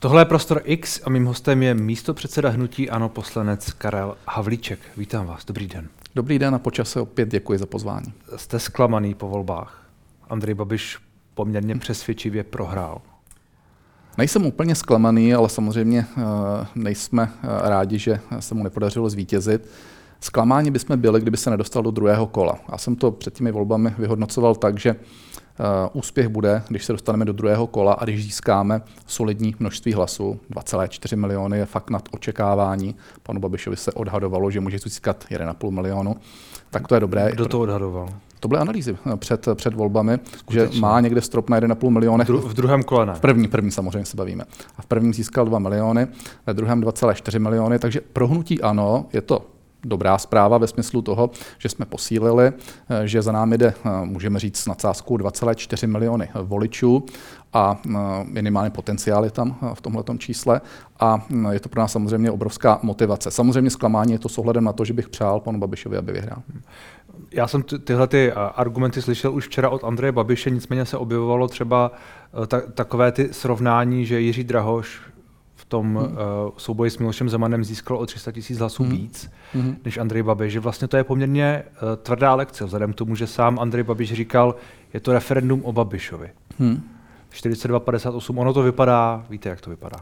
Tohle je Prostor X a mým hostem je místo předseda hnutí Ano poslanec Karel Havlíček. Vítám vás, dobrý den. Dobrý den a počase opět děkuji za pozvání. Jste zklamaný po volbách. Andrej Babiš poměrně přesvědčivě prohrál. Nejsem úplně zklamaný, ale samozřejmě eh, nejsme eh, rádi, že se mu nepodařilo zvítězit. Zklamáni bychom byli, kdyby se nedostal do druhého kola. Já jsem to před těmi volbami vyhodnocoval tak, že úspěch bude, když se dostaneme do druhého kola a když získáme solidní množství hlasů. 2,4 miliony je fakt nad očekávání. Panu Babišovi se odhadovalo, že může získat 1,5 milionu. Tak to je dobré. Kdo to odhadoval? To byly analýzy eh, před, před volbami, Skutečně. že má někde strop na 1,5 miliony. Dru, v druhém kole ne. V první, první samozřejmě se bavíme. A v prvním získal 2 miliony, ve druhém 2,4 miliony, takže pro hnutí ano, je to dobrá zpráva ve smyslu toho, že jsme posílili, eh, že za námi jde, eh, můžeme říct s nadsázkou 2,4 miliony voličů a eh, minimálně potenciál je tam v tomto čísle a je to pro nás samozřejmě obrovská motivace. Samozřejmě zklamání je to s ohledem na to, že bych přál panu Babišovi, aby vyhrál. Já jsem tyhle ty argumenty slyšel už včera od Andreje Babiše, nicméně se objevovalo třeba takové ty srovnání, že Jiří Drahoš tom hmm. uh, souboji s Milošem Zemanem získal o 300 tisíc hlasů hmm. víc hmm. než Andrej Babiš, že vlastně to je poměrně uh, tvrdá lekce, vzhledem k tomu, že sám Andrej Babiš říkal, je to referendum o Babišovi. Hmm. 42-58, ono to vypadá, víte, jak to vypadá.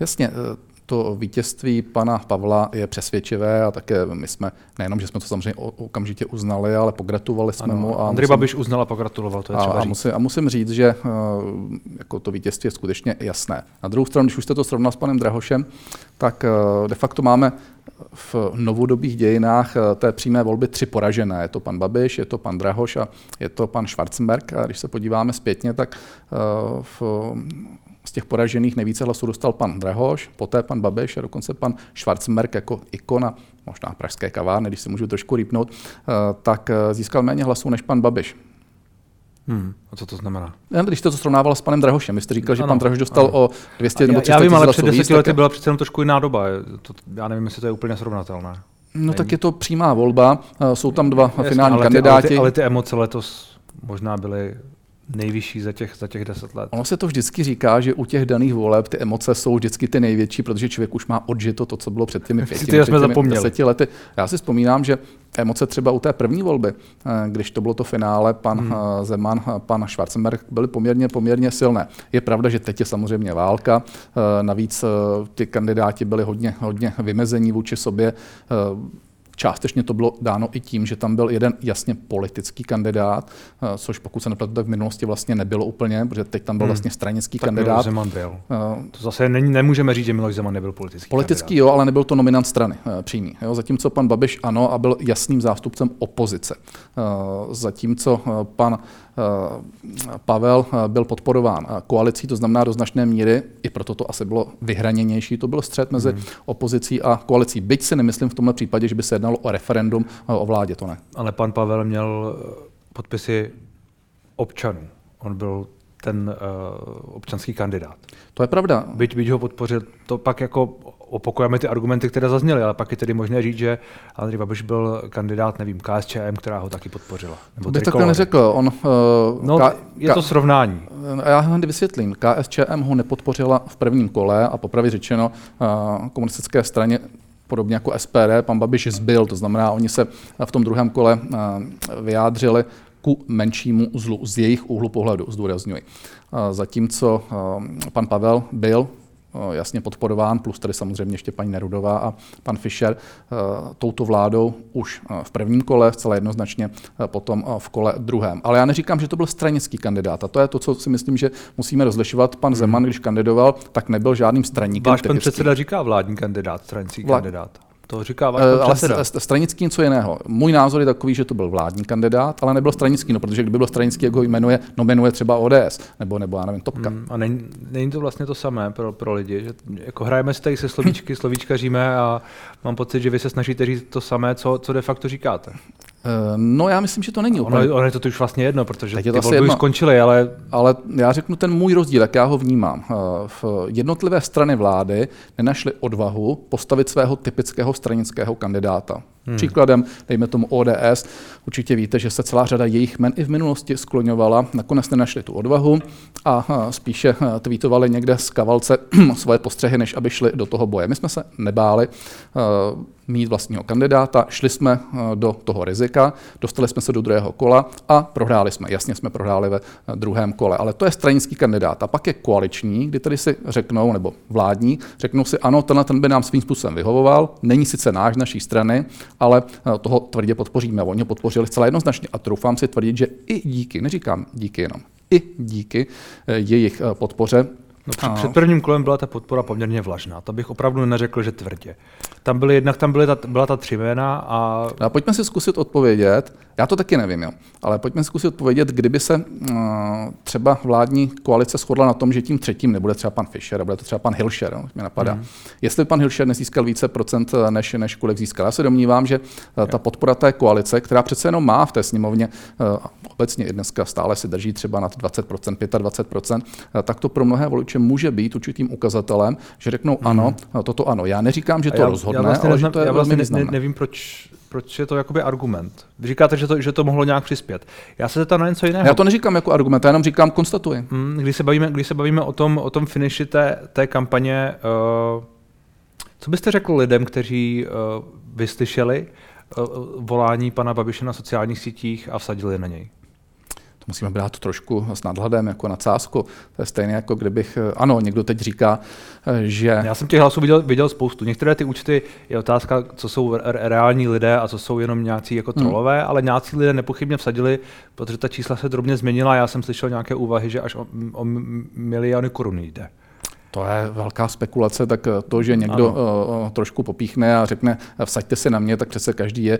Jasně, eh, to vítězství pana Pavla je přesvědčivé a také my jsme, nejenom, že jsme to samozřejmě okamžitě uznali, ale pogratulovali jsme ano, mu. A Andrej musím, Babiš uznal a pogratuloval, to je třeba a, a, musím, a musím říct, že eh, jako to vítězství je skutečně jasné. Na druhou stranu, když už jste to srovnal s panem Drahošem, tak eh, de facto máme v novodobých dějinách eh, té přímé volby tři poražené. Je to pan Babiš, je to pan Drahoš a je to pan Schwarzenberg. A když se podíváme zpětně, tak v těch poražených nejvíce hlasů dostal pan Drahoš, poté pan Babiš a dokonce pan Schwarzenberg jako ikona, možná pražské kavárny, když se můžu trošku rýpnout, eh, tak eh, získal méně hlasů než pan Babiš. Hmm. A co to znamená? Když jste to srovnával s panem Drahošem, vy jste říkal, že ano, pan Drahoš dostal ano. o 200 nebo 300 Já vím, ale před deseti lety byla přece jenom trošku jiná doba. To, já nevím, jestli to je úplně srovnatelné. No Není. tak je to přímá volba, eh, jsou tam dva Jasně, finální ale kandidáti. Ty, ale, ty, ale ty emoce letos možná byly nejvyšší za těch, za těch deset let. Ono se to vždycky říká, že u těch daných voleb ty emoce jsou vždycky ty největší, protože člověk už má odžito to, co bylo před těmi pěti, před těmi deseti lety. Já si vzpomínám, že emoce třeba u té první volby, eh, když to bylo to finále, pan hmm. Eh, Zeman, eh, pan Schwarzenberg, byly poměrně, poměrně silné. Je pravda, že teď je samozřejmě válka, navíc ty kandidáti byli hodně, hodně vymezení vůči sobě. Částečně to bylo dáno i tím, že tam byl jeden jasně politický kandidát, eh, což pokud se nepletu, tak v minulosti vlastně nebylo úplně, protože teď tam byl hmm. vlastně stranický tak kandidát. Miloš Zeman byl. Uh, to zase není, nemůžeme říct, že Miloš Zeman nebyl politický. Politický kandidát. jo, ale nebyl to nominant strany uh, přímý. Jo? Zatímco pan Babiš ano a byl jasným zástupcem opozice. Uh, zatímco pan Eh, Pavel eh, byl podporován eh, koalicí, to znamená do značné míry, i proto to asi bylo vyhraněnější, to byl střed mezi hmm. opozicí a koalicí. Byť si nemyslím v tomhle případě, že by se jednalo o referendum o vládě, to ne. Ale pan Pavel měl podpisy občanů. On byl ten uh, občanský kandidát. To je pravda. Byť, byť ho podpořil, to pak jako opakujeme ty argumenty, které zazněly, ale pak je tedy možné říct, že Andrej Babiš byl kandidát, nevím, KSČM, která ho taky podpořila. Nebo bych takhle neřekl. On, uh, no, K- je to srovnání. Já hned vysvětlím. KSČM ho nepodpořila v prvním kole a popravě řečeno uh, komunistické straně podobně jako SPD, pan Babiš zbyl, to znamená, oni se v tom druhém kole uh, vyjádřili ku menšímu zlu z jejich úhlu pohledu, zdůrazňuji. Zatímco pan Pavel byl jasně podporován, plus tady samozřejmě ještě paní Nerudová a pan Fischer touto vládou už v prvním kole, zcela jednoznačně potom v kole druhém. Ale já neříkám, že to byl stranický kandidát a to je to, co si myslím, že musíme rozlišovat. Pan Zeman, když kandidoval, tak nebyl žádným straníkem. Váš pan předseda říká vládní kandidát, stranický Vlád... kandidát. To říká váš uh, Ale stranický něco jiného. Můj názor je takový, že to byl vládní kandidát, ale nebyl stranický, no, protože kdyby byl stranický, jak ho jmenuje, nominuje třeba ODS, nebo, nebo já nevím, Topka. Hmm, a není, není, to vlastně to samé pro, pro lidi, že jako hrajeme si tady se slovíčky, slovíčkaříme a mám pocit, že vy se snažíte říct to samé, co, co de facto říkáte. Eh, no já myslím, že to není úplně. Ono, ono je to už vlastně jedno, protože Teď ty volby jedno, už skončily, ale... Ale já řeknu ten můj rozdíl, jak já ho vnímám. Eh, v jednotlivé strany vlády nenašly odvahu postavit svého typického stranického kandidáta. Hmm. Příkladem, dejme tomu ODS, určitě víte, že se celá řada jejich men i v minulosti skloňovala, nakonec nenašli tu odvahu a spíše tweetovali někde z kavalce svoje postřehy, než aby šli do toho boje. My jsme se nebáli mít vlastního kandidáta, šli jsme do toho rizika, dostali jsme se do druhého kola a prohráli jsme. Jasně jsme prohráli ve druhém kole, ale to je stranický kandidát. A pak je koaliční, kdy tady si řeknou, nebo vládní, řeknou si, ano, tenhle ten by nám svým způsobem vyhovoval, není sice náš, naší strany, ale eh, toho tvrdě podpoříme. Oni ho podpořili zcela jednoznačně a troufám si tvrdit, že i díky, neříkám díky jenom, i díky eh, jejich eh, podpoře No, před, před prvním kolem byla ta podpora poměrně vlažná. To bych opravdu neřekl, že tvrdě. Tam byly jednak tam byly ta, byla ta tři jména a... No a pojďme si zkusit odpovědět, já to taky nevím, jo, ale pojďme si zkusit odpovědět, kdyby se uh, třeba vládní koalice shodla na tom, že tím třetím nebude třeba pan Fischer, a bude to třeba pan Hilšer, jo, mě napadá. Mm. Jestli pan Hilšer nezískal více procent, eh, než, než kolik získal. Já se domnívám, že uh, ta podpora té koalice, která přece jenom má v té sněmovně, uh, obecně i dneska stále si drží třeba nad 20%, 25%, uh, tak to pro mnohé voliče může být určitým ukazatelem, že řeknou mm. ano, toto ano. Já neříkám, že to já, rozhodne, já vlastně neznam, to je já vlastně ne, nevím, proč proč je to jakoby argument? Vy říkáte, že to, že to mohlo nějak přispět. Já se zeptám na něco jiného. Já to neříkám jako argument, já jenom říkám, konstatuji. Hmm, když, se bavíme, když se bavíme o tom, o tom finiši té, té kampaně, uh, co byste řekl lidem, kteří uh, vyslyšeli uh, volání pana Babiše na sociálních sítích a vsadili na něj? To musíme brát trošku s nadhledem, jako na cásku. To je stejné, jako kdybych, eh, ano, někdo teď říká, eh, že... Já jsem těch hlasů viděl, viděl spoustu. Některé ty účty je otázka, co jsou reální lidé a co jsou jenom nějací jako hmm. trolové, hmm. ale nějací lidé nepochybně vsadili, protože ta čísla se drobně změnila. Já jsem slyšel nějaké úvahy, že až o, o miliony korun jde. To je velká spekulace, tak eh, to, že někdo ano. trošku popíchne a řekne, vsaďte se na mě, tak přece každý je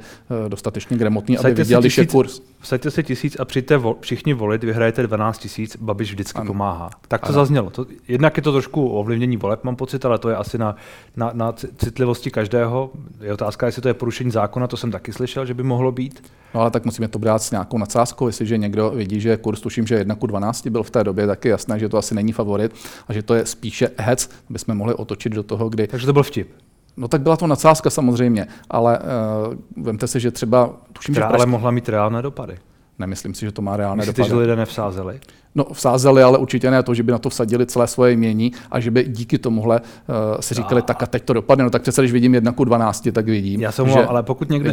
dostatečně gramotný, aby viděl, když je kurz. Vsaďte si tisíc a přijďte vo, všichni volit, vyhrajete 12 tisíc, Babiš vždycky ano. pomáhá. Tak to ano. zaznělo. To, jednak je to trošku ovlivnění voleb, mám pocit, ale to je asi na, na, na citlivosti každého. Je otázka, jestli to je porušení zákona, to jsem taky slyšel, že by mohlo být. No ale tak musíme to brát s nějakou nadsázkou, jestliže někdo vidí, že kurz tuším, že 1 ku 12 byl v té době, tak je jasné, že to asi není favorit a že to je spíše hec, bychom mohli otočit do toho, kdy. Takže to byl vtip. No tak byla to nadsázka samozřejmě, ale uh, vemte si, že třeba... Tuším, Která že ale mohla mít reálné dopady. Nemyslím si, že to má reálné Myslíte, dopady. že lidé nevsázeli? No, vsázeli, ale určitě ne to, že by na to vsadili celé svoje jmění a že by díky tomuhle uh, si říkali, a... tak a teď to dopadne. No tak přece, když vidím jedna ku 12, tak vidím. Já jsem že ale pokud někdo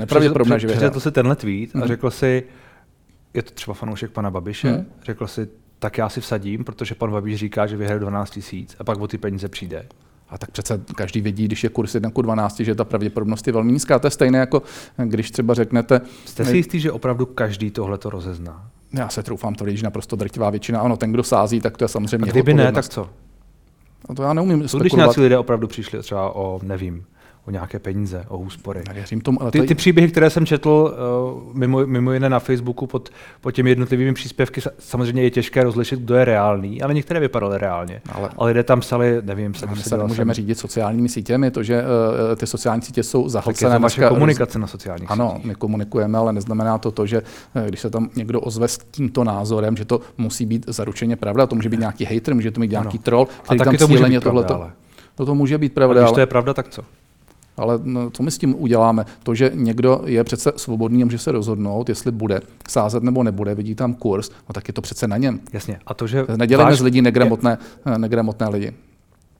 přečetl, si tenhle tweet mm. a mhm. řekl si, je to třeba fanoušek pana Babiše, mm. řekl si, tak já si vsadím, protože pan Babiš říká, že vyhraje 12 tisíc a pak o ty peníze přijde. A tak přece každý vidí, když je kurz 1 k 12, že ta pravděpodobnost je velmi nízká. To je stejné, jako když třeba řeknete. Jste si jistý, že opravdu každý tohle to rozezná? Já se troufám to že naprosto drtivá většina. Ano, ten, kdo sází, tak to je samozřejmě. A kdyby ne, tak co? No to já neumím. Co když nějací lidé opravdu přišli třeba o, nevím, o nějaké peníze, o úspory. Tomu, ale ty, ty příběhy, které jsem četl uh, mimo, mimo jiné na Facebooku pod, pod těmi jednotlivými příspěvky, samozřejmě je těžké rozlišit, kdo je reálný, ale některé vypadaly reálně. Ale, ale lidé tam psali, nevím, se, se můžeme řídit sociálními sítěmi, to, že uh, ty sociální sítě jsou zahlcené. Tak je komunikace na sociálních Ano, sítích. my komunikujeme, ale neznamená to to, že uh, když se tam někdo ozve s tímto názorem, že to musí být zaručeně pravda, to může být nějaký hater, může to být nějaký ano. troll, který a tam to může být pravda, ale... No to může být pravda. A když to je pravda, tak co? Ale no, co my s tím uděláme? To, že někdo je přece svobodný a může se rozhodnout, jestli bude sázet nebo nebude, vidí tam kurz, no tak je to přece na něm. Jasně. A to, že Nedělejme váš... z lidí negramotné, je... negramotné lidi.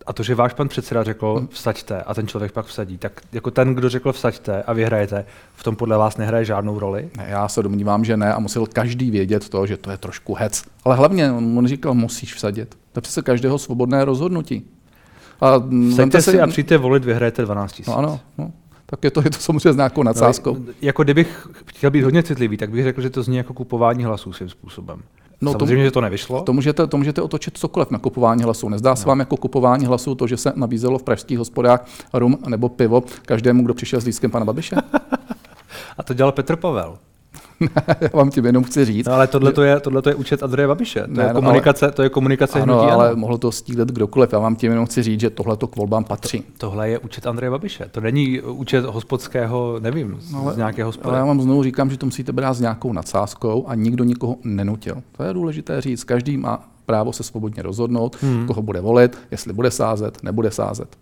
A to, že váš pan předseda řekl hmm. vsaďte a ten člověk pak vsadí, tak jako ten, kdo řekl vsaďte a vyhrajete, v tom podle vás nehraje žádnou roli? Ne, já se domnívám, že ne a musel každý vědět to, že to je trošku hec. Ale hlavně on říkal, musíš vsadit. To je přece každého svobodné rozhodnutí. A Vsaďte si a přijďte volit, vyhrajete 12 000. No ano, no. Tak je to, je to samozřejmě s nějakou nadsázkou. No, jako kdybych chtěl být hodně citlivý, tak bych řekl, že to zní jako kupování hlasů svým způsobem. No, Samozřejmě, tomu, že to nevyšlo. To můžete, to můžete otočit cokoliv na kupování hlasů. Nezdá no. se vám jako kupování hlasů to, že se nabízelo v pražských hospodách rum nebo pivo každému, kdo přišel s lístkem pana Babiše? A to dělal Petr Pavel. já vám tím jenom chci říct. No ale tohle to je, tohle to je účet Andreje Babiše. To, ne, je, no, komunikace, ale, to je komunikace ano, hnutí, ale ano. mohl to stílet kdokoliv. Já vám tím jenom chci říct, že tohle to k volbám patří. To, tohle je účet Andreje Babiše. To není účet hospodského, nevím, z, no, ale, z nějakého hospody. Ale já vám znovu říkám, že to musíte brát s nějakou nadsázkou a nikdo nikoho nenutil. To je důležité říct. Každý má právo se svobodně rozhodnout, hmm. koho bude volit, jestli bude sázet, nebude sázet.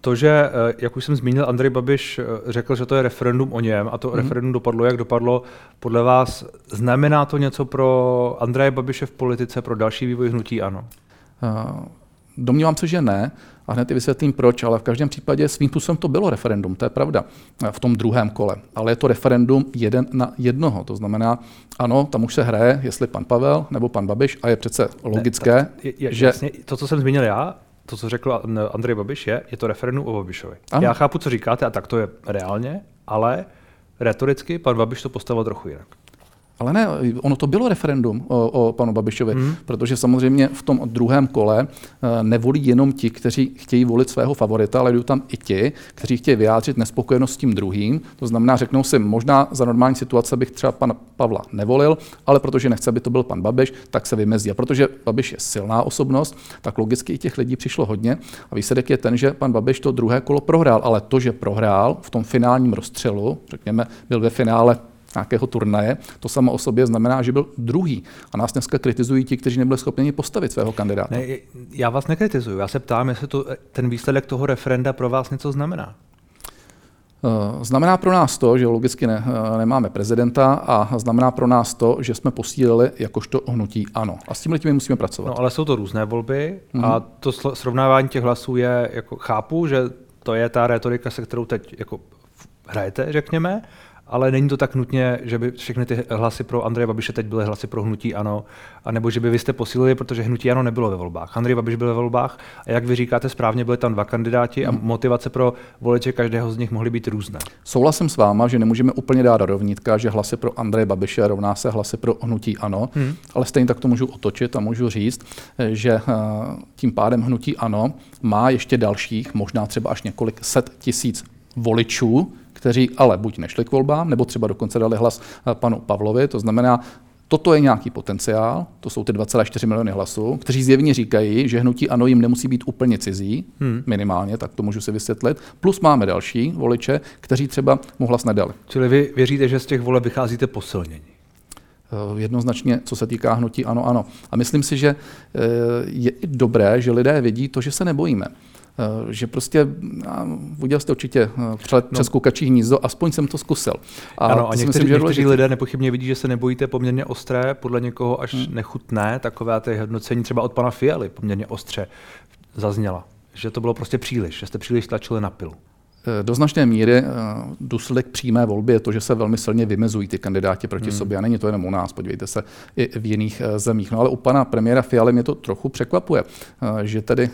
To, že, eh, jak už jsem zmínil, Andrej Babiš eh, řekl, že to je referendum o něm a to mm-hmm. referendum dopadlo, jak dopadlo, podle vás znamená to něco pro Andreje Babiše v politice, pro další vývoj hnutí ano? Uh, domnívám se, že ne. A hned i vysvětlím proč, ale v každém případě svým způsobem to bylo referendum, to je pravda, v tom druhém kole. Ale je to referendum jeden na jednoho. To znamená, ano, tam už se hraje, jestli pan Pavel nebo pan Babiš, a je přece logické, ne, je, je, že... Jasně, to, co jsem zmínil já, to, co řekl Andrej Babiš, je, je to referendum o Babišovi. Ano. Já chápu, co říkáte, a tak to je reálně, ale retoricky pan Babiš to postavil trochu jinak. Ale ne, ono to bylo referendum o, o panu Babišovi, hmm. protože samozřejmě v tom druhém kole eh, nevolí jenom ti, kteří chtějí volit svého favorita, ale jdou tam i ti, kteří chtějí vyjádřit nespokojenost s tím druhým. To znamená, řeknou si, možná za normální situace bych třeba pana Pavla nevolil, ale protože nechce, aby to byl pan Babiš, tak se vymezí. A protože Babiš je silná osobnost, tak logicky i těch lidí přišlo hodně. A výsledek je ten, že pan Babiš to druhé kolo prohrál, ale to, že prohrál v tom finálním rozstřelu, řekněme, byl ve finále nějakého turnaje, to samo o sobě znamená, že byl druhý. A nás dneska kritizují ti, kteří nebyli schopni postavit svého kandidáta. Ne, já vás nekritizuju, já se ptám, jestli to, ten výsledek toho referenda pro vás něco znamená. Eh, znamená pro nás to, že logicky ne, eh, nemáme prezidenta a znamená pro nás to, že jsme posílili jakožto hnutí ano. A s tím my musíme pracovat. No ale jsou to různé volby mm-hmm. a to srovnávání těch hlasů je, jako chápu, že to je ta retorika, se kterou teď jako hrajete, řekněme, ale není to tak nutně, že by všechny ty hlasy pro Andreje Babiše teď byly hlasy pro hnutí ano, anebo že by vy jste posílili, protože hnutí ano nebylo ve volbách. Andrej Babiš byl ve volbách a jak vy říkáte správně, byly tam dva kandidáti a hmm. motivace pro voliče každého z nich mohly být různé. Souhlasím s váma, že nemůžeme úplně dát rovnítka, že hlasy pro Andreje Babiše rovná se hlasy pro hnutí ano, hmm. ale stejně tak to můžu otočit a můžu říct, že eh, tím pádem hnutí ano má ještě dalších, možná třeba až několik set tisíc voličů, kteří ale buď nešli k volbám, nebo třeba dokonce dali hlas eh, panu Pavlovi. To znamená, Toto je nějaký potenciál, to jsou ty 2,4 miliony hlasů, kteří zjevně říkají, že hnutí ano jim nemusí být úplně cizí, hmm. minimálně, tak to můžu si vysvětlit. Plus máme další voliče, kteří třeba mu hlas nedali. Čili vy věříte, že z těch voleb vycházíte posilnění? Eh, jednoznačně, co se týká hnutí ano, ano. A myslím si, že eh, je dobré, že lidé vidí to, že se nebojíme. Eh, že prostě, viděl jste určitě eh, přelet no. přes kukačí hnízdo, aspoň jsem to zkusil. A ano, a někteří, myslím, že někteří lidé nepochybně vidí, že se nebojíte poměrně ostré, podle někoho až hmm. nechutné, takové ty hodnocení třeba od pana Fialy poměrně ostře zazněla. Že to bylo prostě příliš, že jste příliš tlačili na pilu. Eh, do značné míry eh, důsledek přímé volby je to, že se velmi silně vymezují ty kandidáti proti hmm. sobě. A není to jenom u nás, podívejte se i v jiných eh, zemích. No ale u pana premiéra Fialy mě to trochu překvapuje, že tedy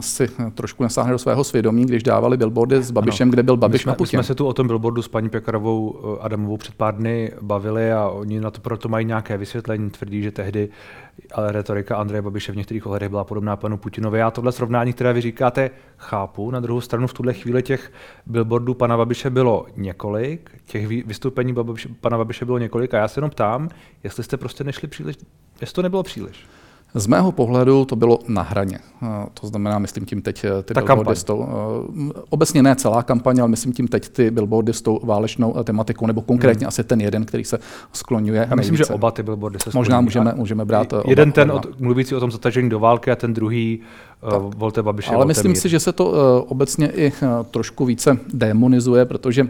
si trošku nesáhne do svého svědomí, když dávali billboardy s Babišem, ano. kde byl Babiš my jsme, na Putin. My jsme se tu o tom billboardu s paní Pekarovou Adamovou před pár dny bavili a oni na to proto mají nějaké vysvětlení. Tvrdí, že tehdy ale retorika Andreje Babiše v některých ohledech byla podobná panu Putinovi. Já tohle srovnání, které vy říkáte, chápu. Na druhou stranu v tuhle chvíli těch billboardů pana Babiše bylo několik, těch vystoupení Babiše, pana Babiše bylo několik a já se jenom ptám, jestli jste prostě nešli příliš, jestli to nebylo příliš. Z mého pohledu to bylo na hraně. To znamená, myslím tím teď eh, ty Ta billboardy s tou, eh, obecně ne celá kampaně, ale myslím tím teď ty billboardy s tou válečnou eh, tematikou, nebo konkrétně hmm. asi ten jeden, který se skloňuje. Já myslím, nejvíce. že oba ty billboardy se Možná můžeme, můžeme brát. Jeden ten od, mluvící o tom zatažení do války a ten druhý tak. volte Babiše. Ale myslím mír. si, že se to obecně i trošku více demonizuje, protože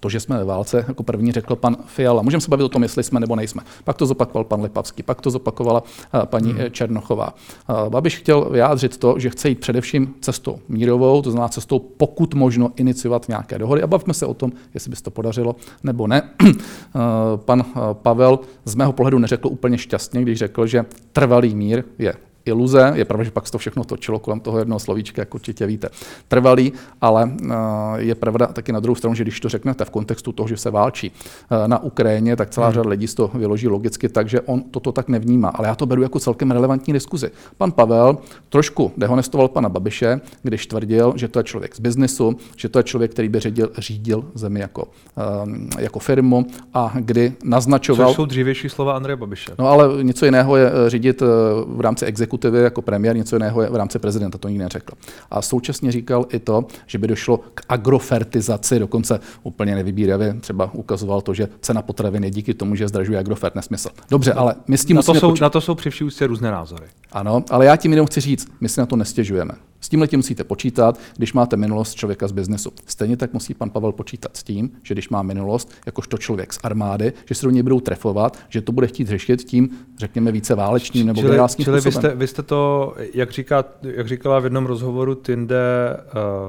to, že jsme ve válce, jako první řekl pan Fiala. Můžeme se bavit o tom, jestli jsme nebo nejsme. Pak to zopakoval pan Lipavský, pak to zopakovala eh, paní hmm. Černochová. Eh, Babiš chtěl vyjádřit to, že chce jít především cestou mírovou, to znamená cestou pokud možno iniciovat nějaké dohody. A bavme se o tom, jestli by se to podařilo nebo ne. Eh, pan Pavel z mého pohledu neřekl úplně šťastně, když řekl, že trvalý mír je iluze. Je pravda, že pak se to všechno točilo kolem toho jednoho slovíčka, jak určitě víte, trvalý, ale eh, je pravda taky na druhou stranu, že když to řeknete v kontextu toho, že se válčí eh, na Ukrajině, tak celá hmm. řada lidí toho vyloží logicky tak, že on toto tak nevnímá. Ale já to beru jako celkem relevantní diskuzi. Pan Pavel trošku dehonestoval pana Babiše, když tvrdil, že to je člověk z biznesu, že to je člověk, který by řídil, řídil zemi jako, eh, jako firmu a kdy naznačoval. Což jsou dřívější slova Andreje Babiše. No ale něco jiného je řídit v rámci exekutivy exekutivy jako premiér, něco jiného je v rámci prezidenta, to nikdy neřekl. A současně říkal i to, že by došlo k agrofertizaci, dokonce úplně nevybíravě třeba ukazoval to, že cena potravin je díky tomu, že zdražuje agrofert, nesmysl. Dobře, ale my s tím na to, jsou, poč- na to jsou při různé názory. Ano, ale já tím jenom chci říct, my si na to nestěžujeme. S tím letím musíte počítat, když máte minulost člověka z biznesu. Stejně tak musí pan Pavel počítat s tím, že když má minulost jakožto člověk z armády, že se do něj budou trefovat, že to bude chtít řešit tím, řekněme, více válečným nebo čili, čili vy jste, vy jste to, jak, říká, jak říkala v jednom rozhovoru Tinde,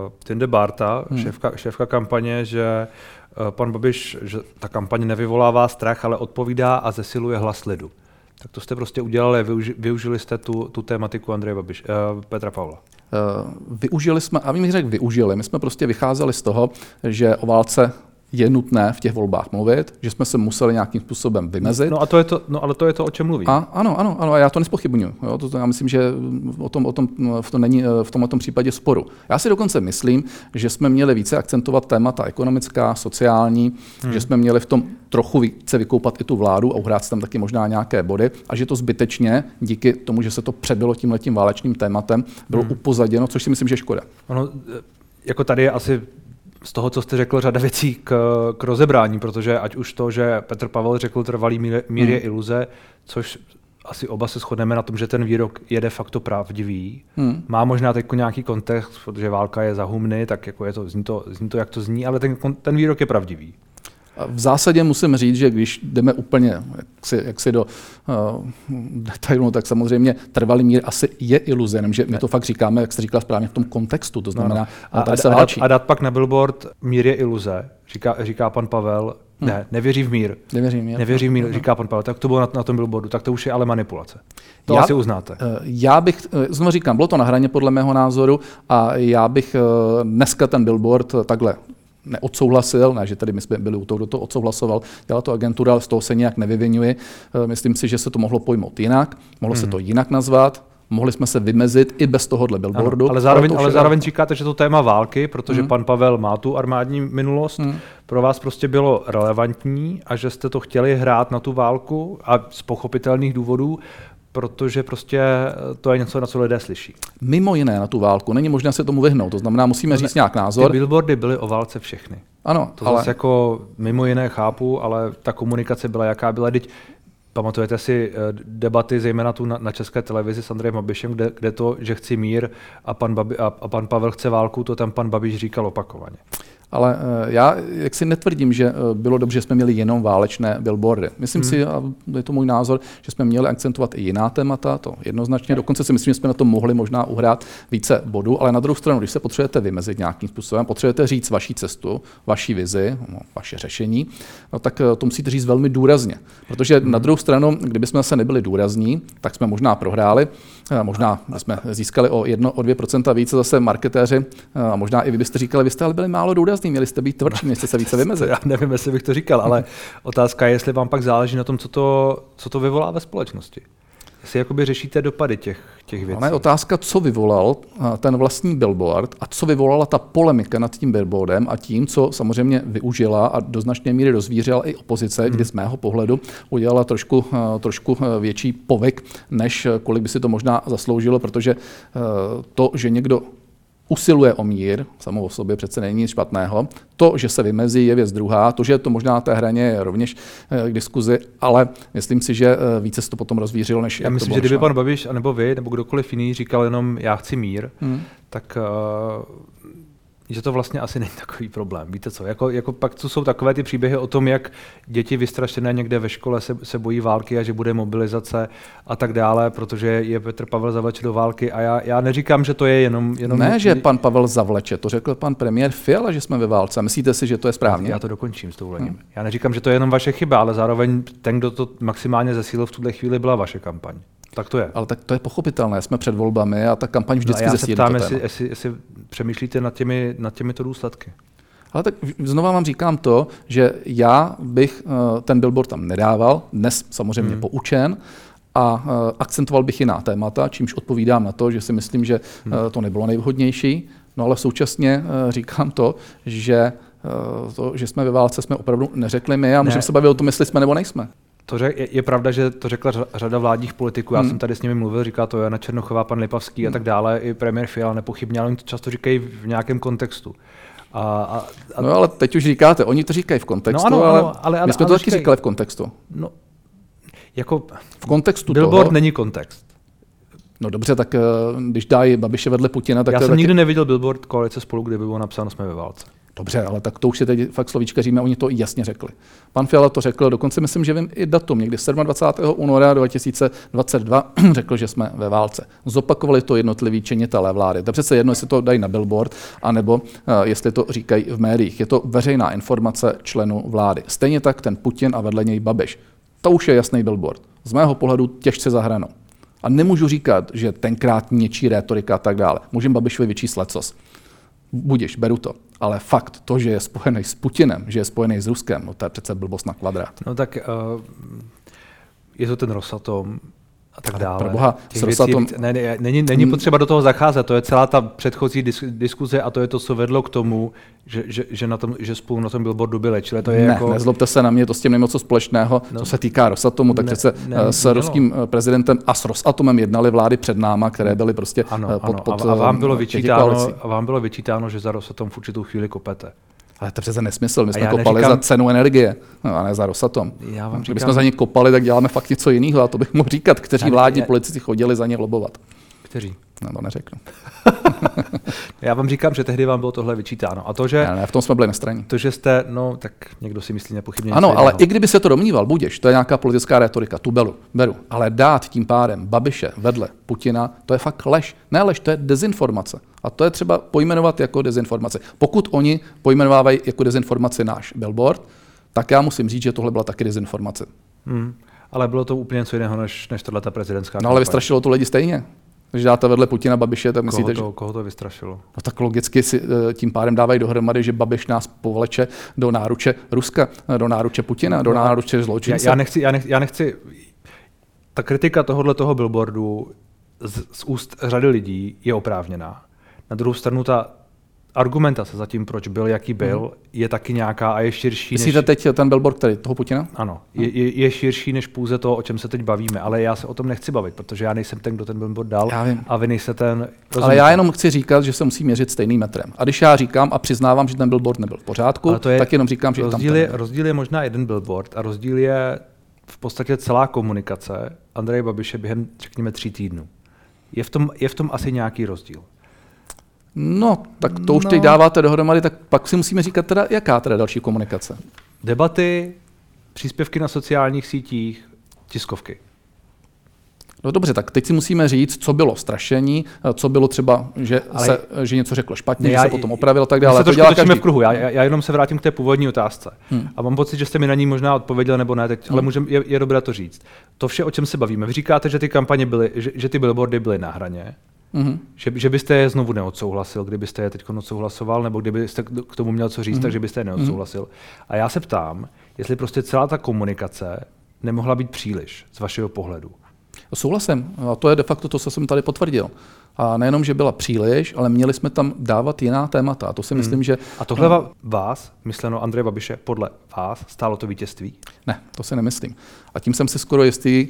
uh, Tinde Barta, hmm. šéfka, šéfka kampaně, že uh, pan Babiš, že ta kampaně nevyvolává strach, ale odpovídá a zesiluje hlas lidu. Tak to jste prostě udělali, využi, využili jste tu, tu tématiku Andreje Babiš, uh, Petra Pavla. Uh, využili jsme, a vím, řekl využili, my jsme prostě vycházeli z toho, že o válce je nutné v těch volbách mluvit, že jsme se museli nějakým způsobem vymezit. No, a to je to, no ale to je to, o čem mluvím. A, ano, ano, ano, a já to nespochybnuju. Jo, to, to, já myslím, že o tom, o tom, v tom není v tomto případě sporu. Já si dokonce myslím, že jsme měli více akcentovat témata ekonomická, sociální, hmm. že jsme měli v tom trochu více vykoupat i tu vládu a uhrát tam taky možná nějaké body a že to zbytečně díky tomu, že se to přebylo tím letím válečným tématem, bylo hmm. upozaděno, což si myslím, že je škoda. Ono, jako tady je asi z toho, co jste řekl, řada věcí k, k rozebrání, protože ať už to, že Petr Pavel řekl, trvalý mír, mír je hmm. iluze, což asi oba se shodneme na tom, že ten výrok je de facto pravdivý. Hmm. Má možná teď nějaký kontext, protože válka je za humny, tak jako je to, zní, to, zní to, jak to zní, ale ten, ten výrok je pravdivý. V zásadě musím říct, že když jdeme úplně jaksi, jaksi do uh, detailu, tak samozřejmě trvalý mír asi je iluze, že my to fakt říkáme, jak jste říkal správně, v tom kontextu, to znamená, no, no. A, a, se válčí. a dát pak na billboard mír je iluze, říká, říká pan Pavel, Hmm. Ne, nevěří v mír. Nevěří v mír. Nevěří v mír, říká pan Pavel. Tak to bylo na, na tom billboardu, tak to už je ale manipulace. To já, asi uznáte. Eh, já bych, eh, znovu říkám, bylo to na hraně podle mého názoru a já bych dneska ten billboard takhle neodsouhlasil, ne, že tady my jsme byli u toho, kdo to odsouhlasoval, dělala to agentura, ale z toho se nějak nevyvinuje. Eh, myslím si, že se to mohlo pojmout jinak, mohlo hmm. se to jinak nazvat, mohli jsme se vymezit i bez tohohle billboardu. Ano, ale zároveň, ale, ale zároveň říkáte, že to téma války, protože hmm. pan Pavel má tu armádní minulost, hmm. pro vás prostě bylo relevantní a že jste to chtěli hrát na tu válku a z pochopitelných důvodů protože prostě eh, to je něco, na co lidé slyší. Mimo jiné na tu válku. Není možné se tomu vyhnout. To znamená, musíme no, říct nějak názor. Ty billboardy byly o válce všechny. Ano, to ale... zase jako mimo jiné chápu, ale ta komunikace byla jaká byla. Teď Pamatujete si eh, debaty, zejména tu na, na české televizi s Andrejem Babišem, kde, kde to, že chci mír a pan, Babi, a, a pan Pavel chce válku, to tam pan Babiš říkal opakovaně. Ale eh, já jak si netvrdím, že eh, bylo dobře, že jsme měli jenom válečné billboardy. Myslím hmm. si, a je to můj názor, že jsme měli akcentovat i jiná témata, to jednoznačně. Dokonce si myslím, že jsme na to mohli možná uhrát více bodů, ale na druhou stranu, když se potřebujete vymezit nějakým způsobem, potřebujete říct vaší cestu, vaší vizi, no, vaše řešení, no, tak eh, to musíte říct velmi důrazně. Protože hmm. na druhou stranu, kdybychom se nebyli důrazní, tak jsme možná prohráli, možná jsme získali o 1, o 2% více zase marketéři, a možná i vy byste říkali, vy jste ale byli málo důrazní měli jste být tvrdší, měli jste se více vymezit. Já nevím, jestli bych to říkal, ale otázka je, jestli vám pak záleží na tom, co to, co to vyvolá ve společnosti. Jestli jakoby řešíte dopady těch, těch věcí. Ale otázka, co vyvolal ten vlastní billboard a co vyvolala ta polemika nad tím billboardem a tím, co samozřejmě využila a do značné míry rozvířila i opozice, hmm. kdy z mého pohledu udělala trošku, trošku větší povyk, než kolik by si to možná zasloužilo, protože to, že někdo usiluje o mír, samo o sobě přece není nic špatného. To, že se vymezí, je věc druhá. To, že to možná té hraně je rovněž eh, k diskuzi, ale myslím si, že eh, více se to potom rozvířilo, než Já myslím, že kdyby pan Babiš, nebo vy, nebo kdokoliv jiný říkal jenom já chci mír, hmm. tak uh, že to vlastně asi není takový problém. Víte co, jako, jako pak tu jsou takové ty příběhy o tom, jak děti vystrašené někde ve škole se, se bojí války a že bude mobilizace a tak dále, protože je Petr Pavel zavleče do války a já, já neříkám, že to je jenom... jenom ne, že pan Pavel zavleče, to řekl pan premiér Fiala, že jsme ve válce. Myslíte si, že to je správně? Já to dokončím s dovolením. Hmm. Já neříkám, že to je jenom vaše chyba, ale zároveň ten, kdo to maximálně zesílil v tuhle chvíli, byla vaše kampaň. Tak to je. Ale tak to je pochopitelné, jsme před volbami a ta kampaň vždycky no já se ptám, jestli, jestli, jestli přemýšlíte nad, těmi, nad těmito důsledky. Ale tak znova vám říkám to, že já bych uh, ten billboard tam nedával, dnes samozřejmě hmm. poučen, a uh, akcentoval bych jiná témata, čímž odpovídám na to, že si myslím, že uh, to nebylo nejvhodnější. No ale současně říkám to, že to, že jsme ve válce, jsme opravdu neřekli my a můžeme ne. se bavit o tom, jestli jsme nebo nejsme. To řek, je, je pravda, že to řekla řada vládních politiků. Já hmm. jsem tady s nimi mluvil, říká to Jana Černochová, pan Lipavský hmm. a tak dále, i premiér Fiala nepochybně, ale oni to často říkají v nějakém kontextu. A, a, a... No ale teď už říkáte, oni to říkají v kontextu, no, ano, ale, ano, ale, ale my jsme ale, to taky říkali v kontextu. No, jako v kontextu Billboard toho, není kontext. No dobře, tak eh, když dají Babiše vedle Putina, tak Já to jsem taky... nikdy neviděl billboard koalice spolu, kde by bylo napsáno jsme ve válce. Dobře, ale tak to už si teď fakt slovíčkaříme, oni to jasně řekli. Pan Fiala to řekl, dokonce myslím, že vím i datum, někdy 27. února 2022 řekl, že jsme ve válce. Zopakovali to jednotliví činitelé vlády. To přece jedno, jestli to dají na billboard, anebo uh, jestli to říkají v médiích. Je to veřejná informace členů vlády. Stejně tak ten Putin a vedle něj Babiš. To už je jasný billboard. Z mého pohledu těžce zahranou. A nemůžu říkat, že tenkrát něčí rétorika a tak dále. Můžeme Babišovi vyčíslet lecos. Budiš, beru to. Ale fakt, to, že je spojený s Putinem, že je spojený s Ruskem, no to je přece blbost na kvadrát. No tak uh, je to ten Rosatom a tak dále. Pro boha. Víc, ne, ne, není, není potřeba do toho zacházet, to je celá ta předchozí dis, diskuze a to je to, co vedlo k tomu, že, že, že, na tom, že spolu na tom billboardu byli. Čili to je ne, jako... nezlobte se na mě, to s tím nemá co společného. No, co se týká Rosatomu, tak ne, přece ne, s ne, ruským no. prezidentem a s Rosatomem jednali vlády před náma, které byly prostě ano, pod, ano. pod a, a, vám bylo vyčítáno, a vám bylo vyčítáno, že za Rosatom v určitou chvíli kopete. Ale to přece nesmysl, my jsme kopali neříkám... za cenu energie, no, a ne za Rosatom. Já vám říkám... Kdybychom za ně kopali, tak děláme fakt něco jiného a to bych mohl říkat, kteří vládní je... politici chodili za ně lobovat. Kteří? No to neřeknu. Já vám říkám, že tehdy vám bylo tohle vyčítáno. A to, že... Ne, ne, v tom jsme byli nestraní. To, že jste, no, tak někdo si myslí nepochybně. Ano, ale i kdyby se to domníval, budeš, to je nějaká politická retorika, tu beru, beru. Ale dát tím pádem Babiše vedle Putina, to je fakt lež. Ne lež, to je dezinformace. A to je třeba pojmenovat jako dezinformace. Pokud oni pojmenovávají jako dezinformaci náš billboard, tak já musím říct, že tohle byla taky dezinformace. Hmm. Ale bylo to úplně něco jiného než, než tohle ta prezidentská. No ale vystrašilo to lidi stejně. Když dáte vedle Putina Babiše, tak myslíte, koho to, že... Koho to vystrašilo? No tak logicky si eh, tím pádem dávají dohromady, že Babiš nás povleče do náruče Ruska, do náruče Putina, do no, náruče zločince. Já, já, nechci, já, nechci, já nechci... Ta kritika tohohle toho billboardu z, z úst řady lidí je oprávněná. Na druhou stranu ta argumentace za tím, proč byl, jaký byl, mm. je taky nějaká a je širší. Myslíte než... teď ten billboard který, toho Putina? Ano, je, je, je širší než pouze to, o čem se teď bavíme, ale já se o tom nechci bavit, protože já nejsem ten, kdo ten billboard dal já vím. a vy nejste ten. Rozumíte? Ale já jenom chci říkat, že se musí měřit stejným metrem. A když já říkám a přiznávám, že ten billboard nebyl v pořádku, to je, tak jenom říkám, že rozdíl je tam je, rozdíl je možná jeden billboard a rozdíl je v podstatě celá komunikace Andreje Babiše během, řekněme, tří týdnů. Je v tom, je v tom asi nějaký rozdíl. No, tak to už no. teď dáváte dohromady, tak pak si musíme říkat teda, jaká teda další komunikace. Debaty, příspěvky na sociálních sítích, tiskovky. No dobře, tak teď si musíme říct, co bylo strašení, co bylo třeba, že, Ale... se, že něco řekl špatně, já, že se potom opravil a tak dále. My se to dělá každý. v kruhu. Já, já, jenom se vrátím k té původní otázce. Hmm. A mám pocit, že jste mi na ní možná odpověděl nebo ne, teď, hmm. ale můžem, je, je dobré to říct. To vše, o čem se bavíme. Vy říkáte, že ty kampaně byly, že, že ty billboardy byly na hraně. Mm-hmm. Že, že byste je znovu neodsouhlasil, kdybyste je teď odsouhlasoval, nebo kdybyste k tomu měl co říct, mm-hmm. takže byste je neodsouhlasil. Mm-hmm. A já se ptám, jestli prostě celá ta komunikace nemohla být příliš z vašeho pohledu. Souhlasím. A to je de facto to, co jsem tady potvrdil. A nejenom, že byla příliš, ale měli jsme tam dávat jiná témata. A to si hmm. myslím, že... A tohle no, vás, myšleno Andreje Babiše, podle vás stálo to vítězství? Ne, to si nemyslím. A tím jsem si skoro jistý,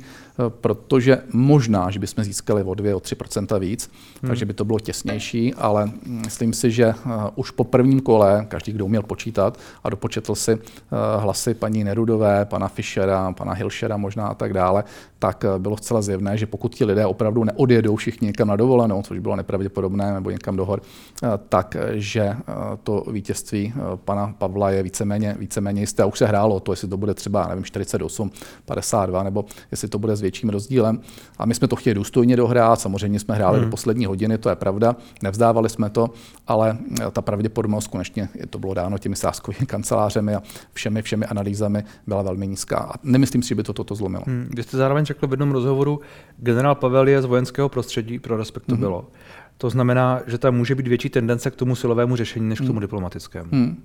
protože možná, že bychom získali o 2, o 3% víc, hmm. takže by to bylo těsnější, ale myslím si, že uh, už po prvním kole, každý, kdo uměl počítat a dopočetl si uh, hlasy paní Nerudové, pana Fischera, pana Hilšera možná a tak dále, tak bylo zcela zjevné, že pokud ti lidé opravdu neodjedou všichni někam na dovolenou, což bylo nepravděpodobné, nebo někam do hor, tak, že to vítězství pana Pavla je víceméně, víceméně jisté. A už se hrálo to, jestli to bude třeba, nevím, 48, 52, nebo jestli to bude s větším rozdílem. A my jsme to chtěli důstojně dohrát, samozřejmě jsme hráli hmm. do poslední hodiny, to je pravda, nevzdávali jsme to, ale ta pravděpodobnost konečně to bylo dáno těmi sáskovými kancelářemi a všemi, všemi analýzami byla velmi nízká. A nemyslím si, že by to toto zlomilo. Hmm. Vy jste zároveň řekl v jednom rozhovoru, generál Pavel je z vojenského prostředí, pro respekt to hmm. bylo. To znamená, že tam může být větší tendence k tomu silovému řešení než k tomu hmm. diplomatickému. Hmm.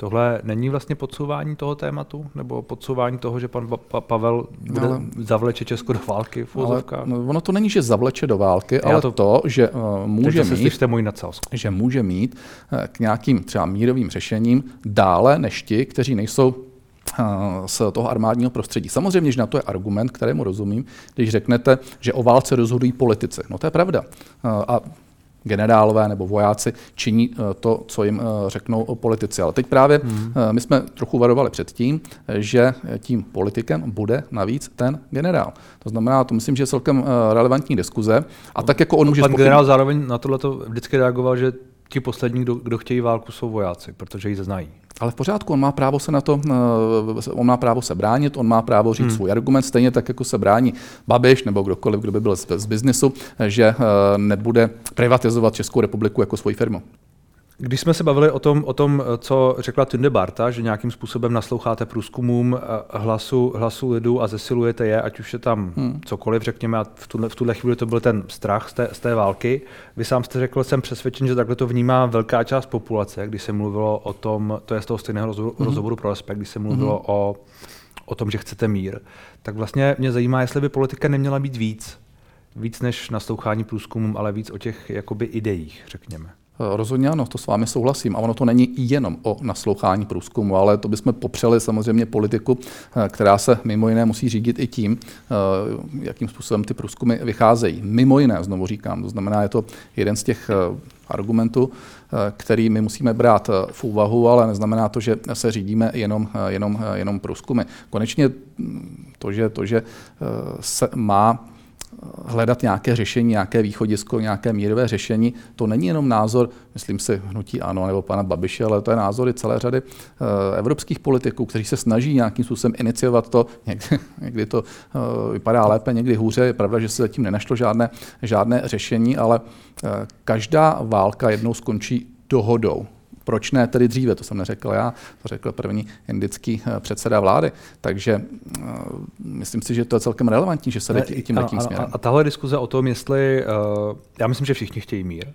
Tohle není vlastně podsouvání toho tématu? Nebo podsouvání toho, že pan pa- Pavel bude ale, zavleče Česko do války v ale, no, Ono to není, že zavleče do války, Já ale to, to že uh, může mít, můj že může mít uh, k nějakým třeba mírovým řešením dále než ti, kteří nejsou eh, z toho armádního prostředí. Samozřejmě, že na to je argument, kterému rozumím, když řeknete, že o válce rozhodují politici. No to je pravda. A generálové nebo vojáci činí to, co jim řeknou politici. Ale teď právě hmm. my jsme trochu varovali před tím, že tím politikem bude navíc ten generál. To znamená, to myslím, že je celkem relevantní diskuze. A tak jako on může... Pan generál zároveň na tohle vždycky reagoval, že ti poslední, kdo, kdo chtějí válku, jsou vojáci, protože ji znají. Ale v pořádku, on má právo se na to, eh, on má právo se bránit, on má právo říct hmm. svůj argument, stejně tak, jako se brání Babiš nebo kdokoliv, kdo by byl z, z biznesu, že eh, nebude privatizovat Českou republiku jako svoji firmu. Když jsme se bavili o tom, o tom co řekla Tunde Barta, že nějakým způsobem nasloucháte průzkumům eh, hlasu, hlasu lidu a zesilujete je, ať už je tam hmm. cokoliv, řekněme, a v tuhle, v tuhle chvíli to byl ten strach z té, z té války. Vy sám jste řekl, jsem přesvědčen, že takhle to vnímá velká část populace, když se mluvilo o tom, to je z toho stejného rozhovoru, hmm. rozhovoru pro Respekt, když se mluvilo hmm. o, o tom, že chcete mír. Tak vlastně mě zajímá, jestli by politika neměla být víc, víc než naslouchání průzkumům, ale víc o těch jakoby ideích, řekněme. Rozhodně ano, to s vámi souhlasím. A ono to není jenom o naslouchání průzkumu, ale to bychom popřeli samozřejmě politiku, eh, která se mimo jiné musí řídit i tím, eh, jakým způsobem ty průzkumy vycházejí. Mimo jiné, znovu říkám, to znamená, je to jeden z těch eh, argumentů, který my musíme brát v úvahu, ale neznamená to, že se řídíme jenom, jenom, jenom průzkumy. Konečně hm, to, že, to, že se má hledat nějaké řešení, nějaké východisko, nějaké mírové řešení. To není jenom názor, myslím si, hnutí ANO nebo pana Babiše, ale to je názor i celé řady eh, evropských politiků, kteří se snaží nějakým způsobem iniciovat to. Někdy, někdy to eh, vypadá lépe, někdy hůře. Je pravda, že se zatím nenašlo žádné, žádné řešení, ale eh, každá válka jednou skončí dohodou. Proč ne tedy dříve? To jsem neřekl já, to řekl první indický eh, předseda vlády. Takže uh, myslím si, že to je celkem relevantní, že se jde i tím letím směrem. A, a tahle diskuze o tom, jestli, uh, já myslím, že všichni chtějí mír.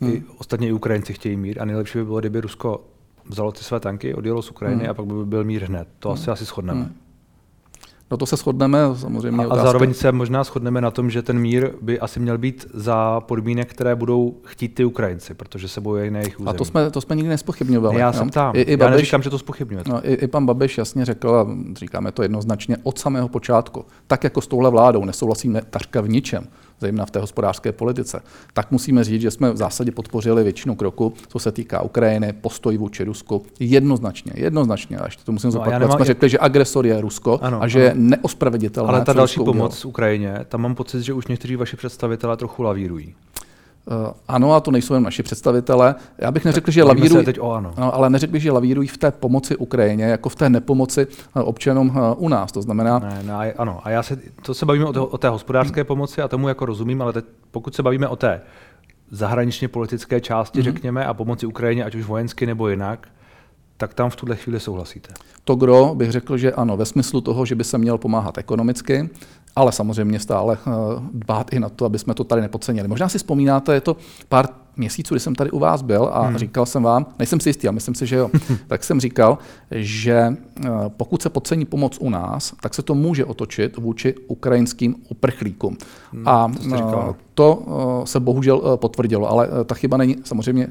Hmm. I, ostatně i Ukrajinci chtějí mír a nejlepší by bylo, kdyby Rusko vzalo ty své tanky, odjelo z Ukrajiny hmm. a pak by byl mír hned. To hmm. asi asi shodneme. Hmm. No to se shodneme samozřejmě. A, a zároveň se možná shodneme na tom, že ten mír by asi měl být za podmínek, které budou chtít ty Ukrajinci, protože se bojují na jejich území. A to jsme, to jsme nikdy nespochybňovali. Já no. jsem tam. I, i Babiš, Já neříkám, že to spochybňuje. No, i, I pan Babiš jasně řekl, a říkáme to jednoznačně od samého počátku, tak jako s touhle vládou nesouhlasíme takřka v ničem zejména v té hospodářské politice, tak musíme říct, že jsme v zásadě podpořili většinu kroku, co se týká Ukrajiny, postoj vůči Rusku, jednoznačně, jednoznačně. A ještě to musím no zopakovat. Nemám... Jsme řekli, že agresor je Rusko ano, a že ano. Neospraveditelné. Ale ta další pomoc udělal. Ukrajině, tam mám pocit, že už někteří vaši představitelé trochu lavírují. Uh, ano, a to nejsou jen naši představitelé. Já bych neřekl, že lavírují, teď o ano. No, ale neřekl bych, že lavírují v té pomoci Ukrajině, jako v té nepomoci uh, občanům uh, u nás. To znamená... Ne, ne, ano, a já se, to se bavíme o, té, o té hospodářské hmm. pomoci a tomu jako rozumím, ale teď, pokud se bavíme o té zahraničně politické části, hmm. řekněme, a pomoci Ukrajině, ať už vojensky nebo jinak, tak tam v tuhle chvíli souhlasíte. To gro bych řekl, že ano, ve smyslu toho, že by se měl pomáhat ekonomicky, ale samozřejmě stále eh, dbát i na to, aby jsme to tady nepodcenili. Možná si vzpomínáte, je to pár měsíců, kdy jsem tady u vás byl a hmm. říkal jsem vám, nejsem si jistý, ale myslím si, že jo, tak jsem říkal, že eh, pokud se podcení pomoc u nás, tak se to může otočit vůči ukrajinským uprchlíkům. Hmm, a to, to eh, se bohužel eh, potvrdilo, ale ta chyba není samozřejmě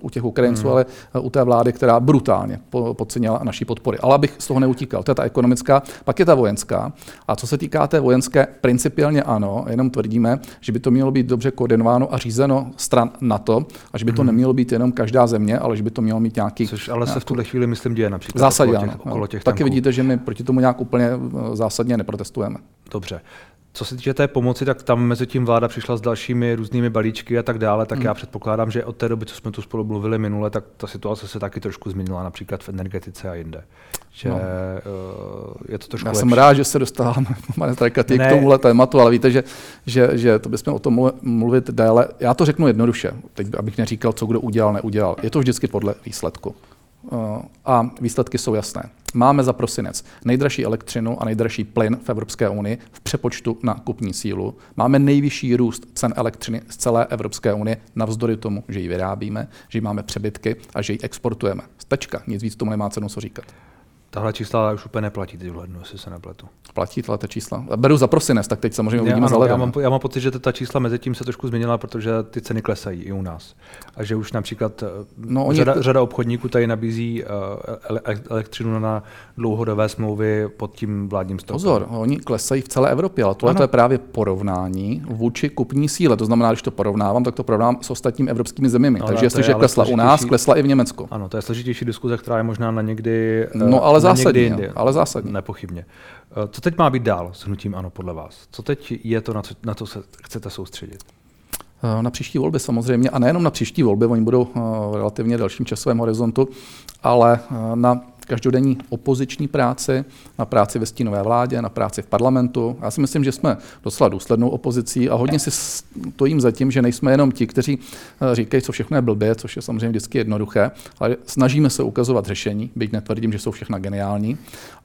u těch Ukrajinců, hmm. ale u té vlády, která brutálně podcenila naší podpory. Ale abych z toho neutíkal, to je ta ekonomická, pak je ta vojenská. A co se týká té vojenské, principiálně ano, jenom tvrdíme, že by to mělo být dobře koordinováno a řízeno stran NATO a že by to hmm. nemělo být jenom každá země, ale že by to mělo mít nějaký. Což ale se v tuhle chvíli, myslím, děje například. Zásadě okolo těch, ano. Okolo těch Taky vidíte, že my proti tomu nějak úplně eh, zásadně neprotestujeme. Dobře. Co se týče té pomoci, tak tam mezi tím vláda přišla s dalšími různými balíčky a tak dále, tak hmm. já předpokládám, že od té doby, co jsme tu spolu mluvili minule, tak ta situace se taky trošku změnila, například v energetice a jinde. Že no. uh, je to trošku Já lepší. jsem rád, že se dostáváme, k tomuhle tématu, ale víte, že, že, že to bychom o tom mluvit déle. Já to řeknu jednoduše, teď abych neříkal, co kdo udělal, neudělal. Je to vždycky podle výsledku. A výsledky jsou jasné. Máme za prosinec nejdražší elektřinu a nejdražší plyn v Evropské unii v přepočtu na kupní sílu. Máme nejvyšší růst cen elektřiny z celé Evropské unie, navzdory tomu, že ji vyrábíme, že ji máme přebytky a že ji exportujeme. Stečka, nic víc tomu nemá cenu co říkat. Tahle čísla už úplně neplatí teď v lednu, jestli se nepletu. Platí tahle čísla. Beru za prosinec, tak teď samozřejmě uvidíme já, za já, mám, já mám pocit, že ta čísla mezi tím se trošku změnila, protože ty ceny klesají i u nás. A že už například eh, no, řada, oni... řada obchodníků tady nabízí uh, elektřinu na dlouhodobé smlouvy pod tím vládním stropem. Pozor, oni klesají v celé Evropě, ale tohle je právě porovnání vůči kupní síle. To znamená, když to porovnávám, tak to porovnávám s ostatními evropskými zeměmi. No, Takže jestliže klesla u nás, klesla i v Německu. Ano, to je složitější diskuze, která je možná na někdy. No, ale zásadně. Ale zásadně. Nepochybně. Eh, co teď má být dál s hnutím ANO podle vás? Co teď je to, na co, na co se chcete soustředit? Eh, na příští volby samozřejmě, a nejenom na příští volby, oni budou eh, v relativně dalším časovém horizontu, ale na každodenní opoziční práci, na práci ve stínové vládě, na práci v parlamentu. Já si myslím, že jsme docela důslednou opozicí a hodně si stojím za tím, že nejsme jenom ti, kteří eh, říkají, co všechno je blbě, což je samozřejmě vždycky jednoduché, ale snažíme se ukazovat řešení, byť netvrdím, že jsou všechna geniální.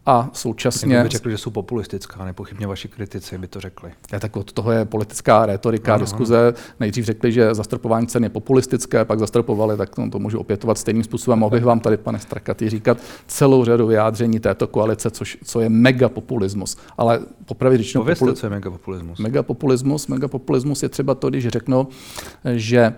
A současně... Kdyby řekli, že jsou populistická, nepochybně vaši kritici by to řekli. Je, tak od toho je politická retorika, ano, diskuze. Ano. Nejdřív řekli, že zastropování cen je populistické, pak zastropovali, tak to, to můžu opětovat stejným způsobem. Mohl bych vám tady, pane Strakaty, říkat celou řadu vyjádření této koalice, což, co je megapopulismus. Ale popravě řečeno... Povězte, co je megapopulismus. Megapopulismus, megapopulismus je třeba to, když řeknu, že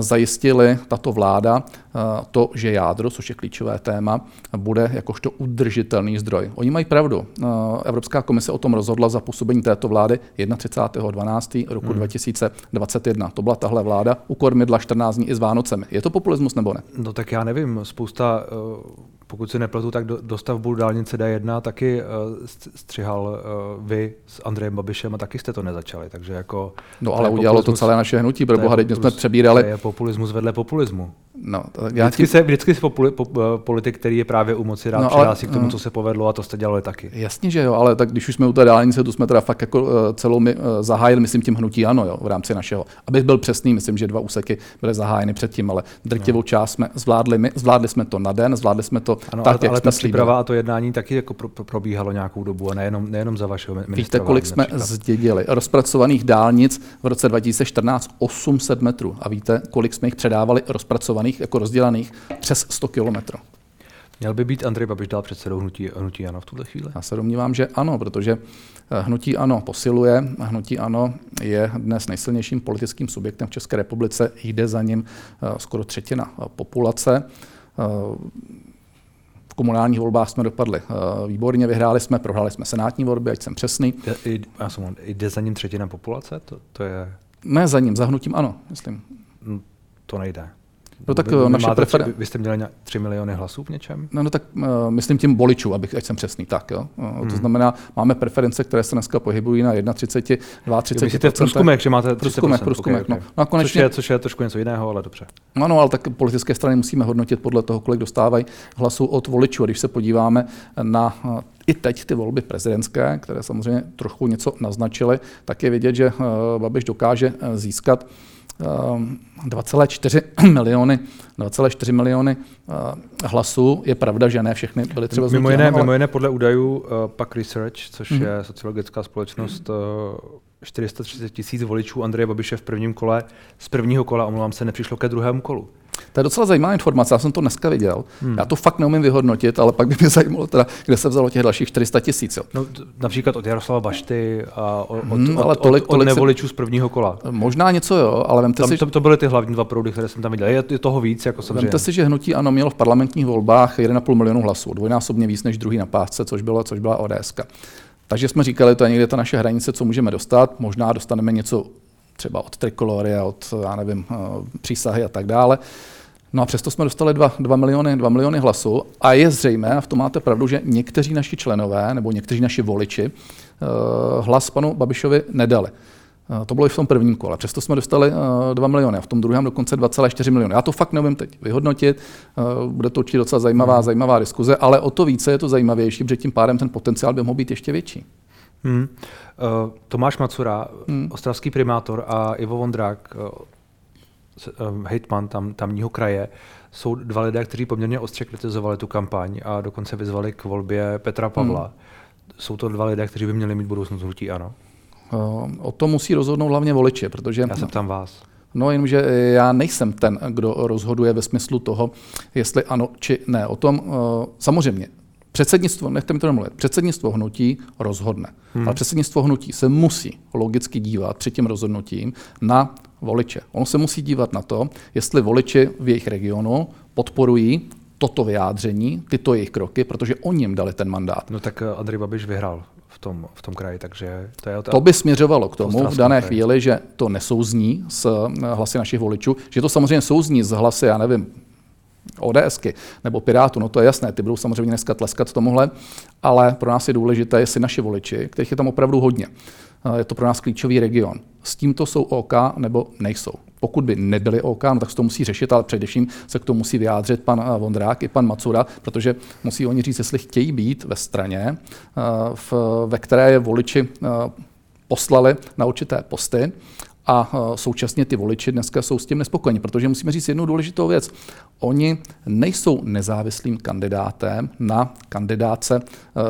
zajistili tato vláda eh, to, že jádro, což je klíčové téma, bude jakožto udržitelný zdroj. Oni mají pravdu. Eh, Evropská komise o tom rozhodla za působení této vlády 31.12. roku hmm. 2021. To byla tahle vláda u kormidla 14 dní i s Vánocemi. Je to populismus nebo ne? No tak já nevím. Spousta pokud si nepletu, tak do, dostavbu dálnice D1 taky uh, střihal uh, vy s Andrejem Babišem a taky jste to nezačali, takže jako... No ale udělalo to celé naše hnutí, pro boha, jsme přebírali... To je populismus vedle populismu. No, já vždycky, tím... se, vždycky se populi, po, eh, politik, který je právě u moci, rád no, přihlásí k tomu, co se povedlo a to jste dělali taky. Jasně, že jo, ale tak když už jsme u té dálnice, tu jsme teda fakt jako celou my, zahájili, myslím tím hnutí ano, jo, v rámci našeho. Abych byl přesný, myslím, že dva úseky byly zahájeny předtím, ale drtivou no. část jsme zvládli my, zvládli jsme to na den, zvládli jsme to ano, tak, ale, ale ta příprava a to jednání taky jako pro, pro, probíhalo nějakou dobu a nejenom, nejenom za vašeho ministra. Víte, kolik jsme například. zdědili? Rozpracovaných dálnic v roce 2014 800 metrů. A víte, kolik jsme jich předávali rozpracovaných, jako rozdělaných přes 100 kilometrů. Měl by být Andrej Babiš dál předsedou hnutí, hnutí ANO v tuhle chvíli? Já se domnívám, že ano, protože eh, hnutí ANO posiluje. Hnutí ANO je dnes nejsilnějším politickým subjektem v České republice. Jde za ním eh, skoro třetina populace komunálních volbách jsme dopadli uh, výborně, vyhráli jsme, prohráli jsme senátní volby, ať jsem přesný. I, já jsem, jde za ním třetina populace? To, to je... Ne za ním, za hnutím ano, myslím. Hm, to nejde. No tak vy, naše preferen... vy jste měli 3 miliony hlasů v něčem? No, no tak uh, myslím tím voličů, abych, ať jsem přesný, tak jo. Uh, hmm. To znamená, máme preference, které se dneska pohybují na 31, 32. Myslíte v průzkumech, že máte 30%? Průzkumech, průzkumech, okay, okay. no. no a konečně... což, je, což je trošku něco jiného, ale dobře. No, no, ale tak politické strany musíme hodnotit podle toho, kolik dostávají hlasů od voličů. A když se podíváme na i teď ty volby prezidentské, které samozřejmě trochu něco naznačily, tak je vidět, že Babiš dokáže získat 2,4 ehm, miliony, 2,4 miliony uh, hlasů. Je pravda, že ne všechny byly třeba mimo jiné, ale... mimo jiné podle údajů uh, PAK Research, což mm-hmm. je sociologická společnost, uh, 430 tisíc voličů Andreje Babiše v prvním kole, z prvního kola, omlouvám se, nepřišlo ke druhému kolu. To je docela zajímavá informace, já jsem to dneska viděl. Hmm. Já to fakt neumím vyhodnotit, ale pak by mě zajímalo, teda, kde se vzalo těch dalších 400 tisíc. No, například od Jaroslava Bašty a od, hmm, ale tolik, od, od nevoličů z prvního kola. Možná něco jo, ale vemte tam, si... To, to byly ty hlavní dva proudy, které jsem tam viděl. Je, je toho víc, jako samozřejmě. Vemte si, že hnutí ano mělo v parlamentních volbách 1,5 milionu hlasů, dvojnásobně víc než druhý na pásce, což, bylo, což byla ODS. Takže jsme říkali, to je někde ta naše hranice, co můžeme dostat. Možná dostaneme něco třeba od Trikolory a od, já nevím, eh, přísahy a tak dále. No a přesto jsme dostali 2, 2, miliony, 2 miliony hlasů a je zřejmé, a v tom máte pravdu, že někteří naši členové nebo někteří naši voliči eh, hlas panu Babišovi nedali. Eh, to bylo i v tom prvním kole. Přesto jsme dostali 2 miliony a v tom druhém dokonce 2,4 miliony. Já to fakt nevím teď vyhodnotit. Bude to určitě docela zajímavá, hmm. zajímavá diskuze, ale o to více je to zajímavější, protože tím pádem ten potenciál by mohl být ještě větší. Hmm. Uh, Tomáš Macura, hmm. ostravský primátor a Ivo Vondrák, uh, hejtman tam, tamního kraje, jsou dva lidé, kteří poměrně ostře kritizovali tu kampaň a dokonce vyzvali k volbě Petra Pavla. Hmm. Jsou to dva lidé, kteří by měli mít budoucnost hnutí ano? Uh, o to musí rozhodnout hlavně voliči, protože... Já se ptám vás. No jenomže já nejsem ten, kdo rozhoduje ve smyslu toho, jestli ano či ne. O tom samozřejmě Předsednictvo, nechte mi to nemluvit, předsednictvo hnutí rozhodne. Hmm. Ale předsednictvo hnutí se musí logicky dívat před tím rozhodnutím na voliče. Ono se musí dívat na to, jestli voliči v jejich regionu podporují toto vyjádření, tyto jejich kroky, protože oni jim dali ten mandát. No tak eh, Andrej Babiš vyhrál v tom, v tom kraji, takže to je... To by směřovalo k tomu v dané chvíli, že to nesouzní s eh, hlasy našich voličů, že to samozřejmě souzní s hlasy, já nevím, ODSky nebo Pirátu, no to je jasné, ty budou samozřejmě dneska tleskat tomuhle, ale pro nás je důležité, jestli naši voliči, kterých je tam opravdu hodně, je to pro nás klíčový region. S tímto jsou OK nebo nejsou. Pokud by nebyly OK, no tak se to musí řešit, ale především se k tomu musí vyjádřit pan eh, Vondrák i pan Macura, protože musí oni říct, jestli chtějí být ve straně, eh, ve které je voliči eh, poslali na určité posty a současně ty voliči dneska jsou s tím nespokojeni, protože musíme říct jednu důležitou věc. Oni nejsou nezávislým kandidátem na kandidáce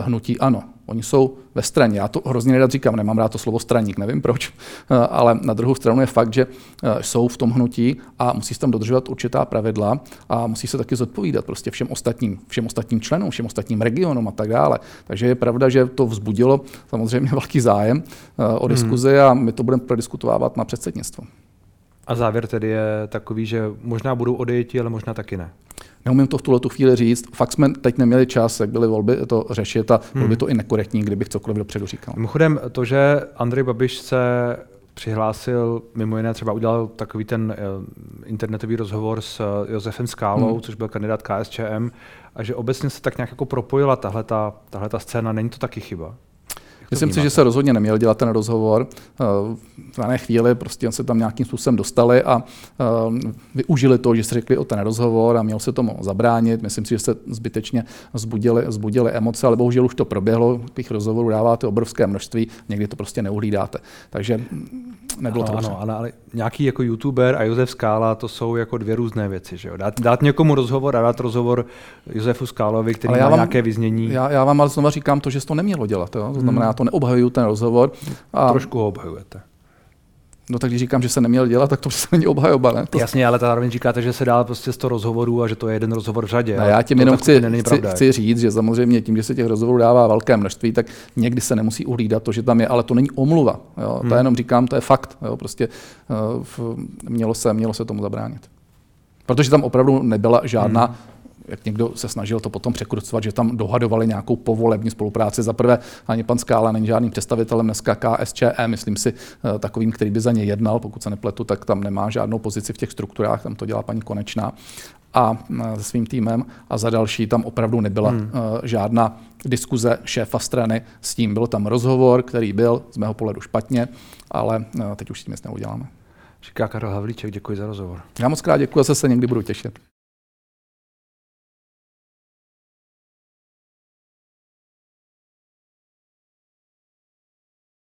hnutí ANO. Oni jsou ve straně. Já to hrozně nerad říkám, nemám rád to slovo straník, nevím proč, ale na druhou stranu je fakt, že eh, jsou v tom hnutí a musí se tam dodržovat určitá pravidla a musí se taky zodpovídat prostě všem ostatním, všem ostatním členům, všem ostatním regionům a tak dále. Takže je pravda, že to vzbudilo samozřejmě velký zájem eh, o diskuzi hmm. a my to budeme prodiskutovávat na předsednictvo. A závěr tedy je takový, že možná budou odejti, ale možná taky ne. Neumím to v tuhle tu chvíli říct. Fakt jsme teď neměli čas, jak byly volby, to řešit a bylo by hmm. to i nekorektní, kdybych cokoliv dopředu říkal. Mimochodem, to, že Andrej Babiš se přihlásil, mimo jiné třeba udělal takový ten uh, internetový rozhovor s uh, Josefem Skálou, hmm. což byl kandidát KSČM, a že obecně se tak nějak jako propojila tahle ta scéna, není to taky chyba? Myslím si, že se rozhodně neměl dělat ten rozhovor. V dané chvíli prostě se tam nějakým způsobem dostali a eh, využili to, že se řekli o ten rozhovor a měl se tomu zabránit. Myslím si, že se zbytečně zbudili, zbudili emoce, ale bohužel už to proběhlo. Těch rozhovorů dáváte obrovské množství, někdy to prostě neuhlídáte. Takže nebylo ano, to ano, ale nějaký jako youtuber a Josef Skála, to jsou jako dvě různé věci. Že jo? Dát, dát někomu rozhovor a dát rozhovor Josefu Skálovi, který má vám, nějaké vyznění. Já, já vám ale znova říkám to, že to nemělo dělat. Jo? To znamená, hmm. já to neobhajuju ten rozhovor. A... Trošku ho obhajujete. No tak když říkám, že se neměl dělat, tak to se není obhajoba, ne? To... Jasně, ale zároveň říkáte, že se dá prostě z toho rozhovorů a že to je jeden rozhovor v řadě. A já tím jenom chci, chci, chci, říct, že samozřejmě tím, že se těch rozhovorů dává velké množství, tak někdy se nemusí uhlídat to, že tam je, ale to není omluva. Jo? Hmm. To jenom říkám, to je fakt. Jo? Prostě uh, v, mělo, se, mělo se tomu zabránit. Protože tam opravdu nebyla žádná hmm jak někdo se snažil to potom překrucovat, že tam dohadovali nějakou povolební spolupráci. Za prvé, ani pan Skála není žádným představitelem dneska KSČE, myslím si eh, takovým, který by za ně jednal, pokud se nepletu, tak tam nemá žádnou pozici v těch strukturách, tam to dělá paní Konečná a eh, se svým týmem a za další tam opravdu nebyla hmm. Eh, žádná diskuze šéfa strany s tím. Byl tam rozhovor, který byl z mého pohledu špatně, ale teď už s tím nic neuděláme. Říká Karel Havlíček, děkuji za rozhovor. Já moc krát děkuji, zase se někdy budu těšit.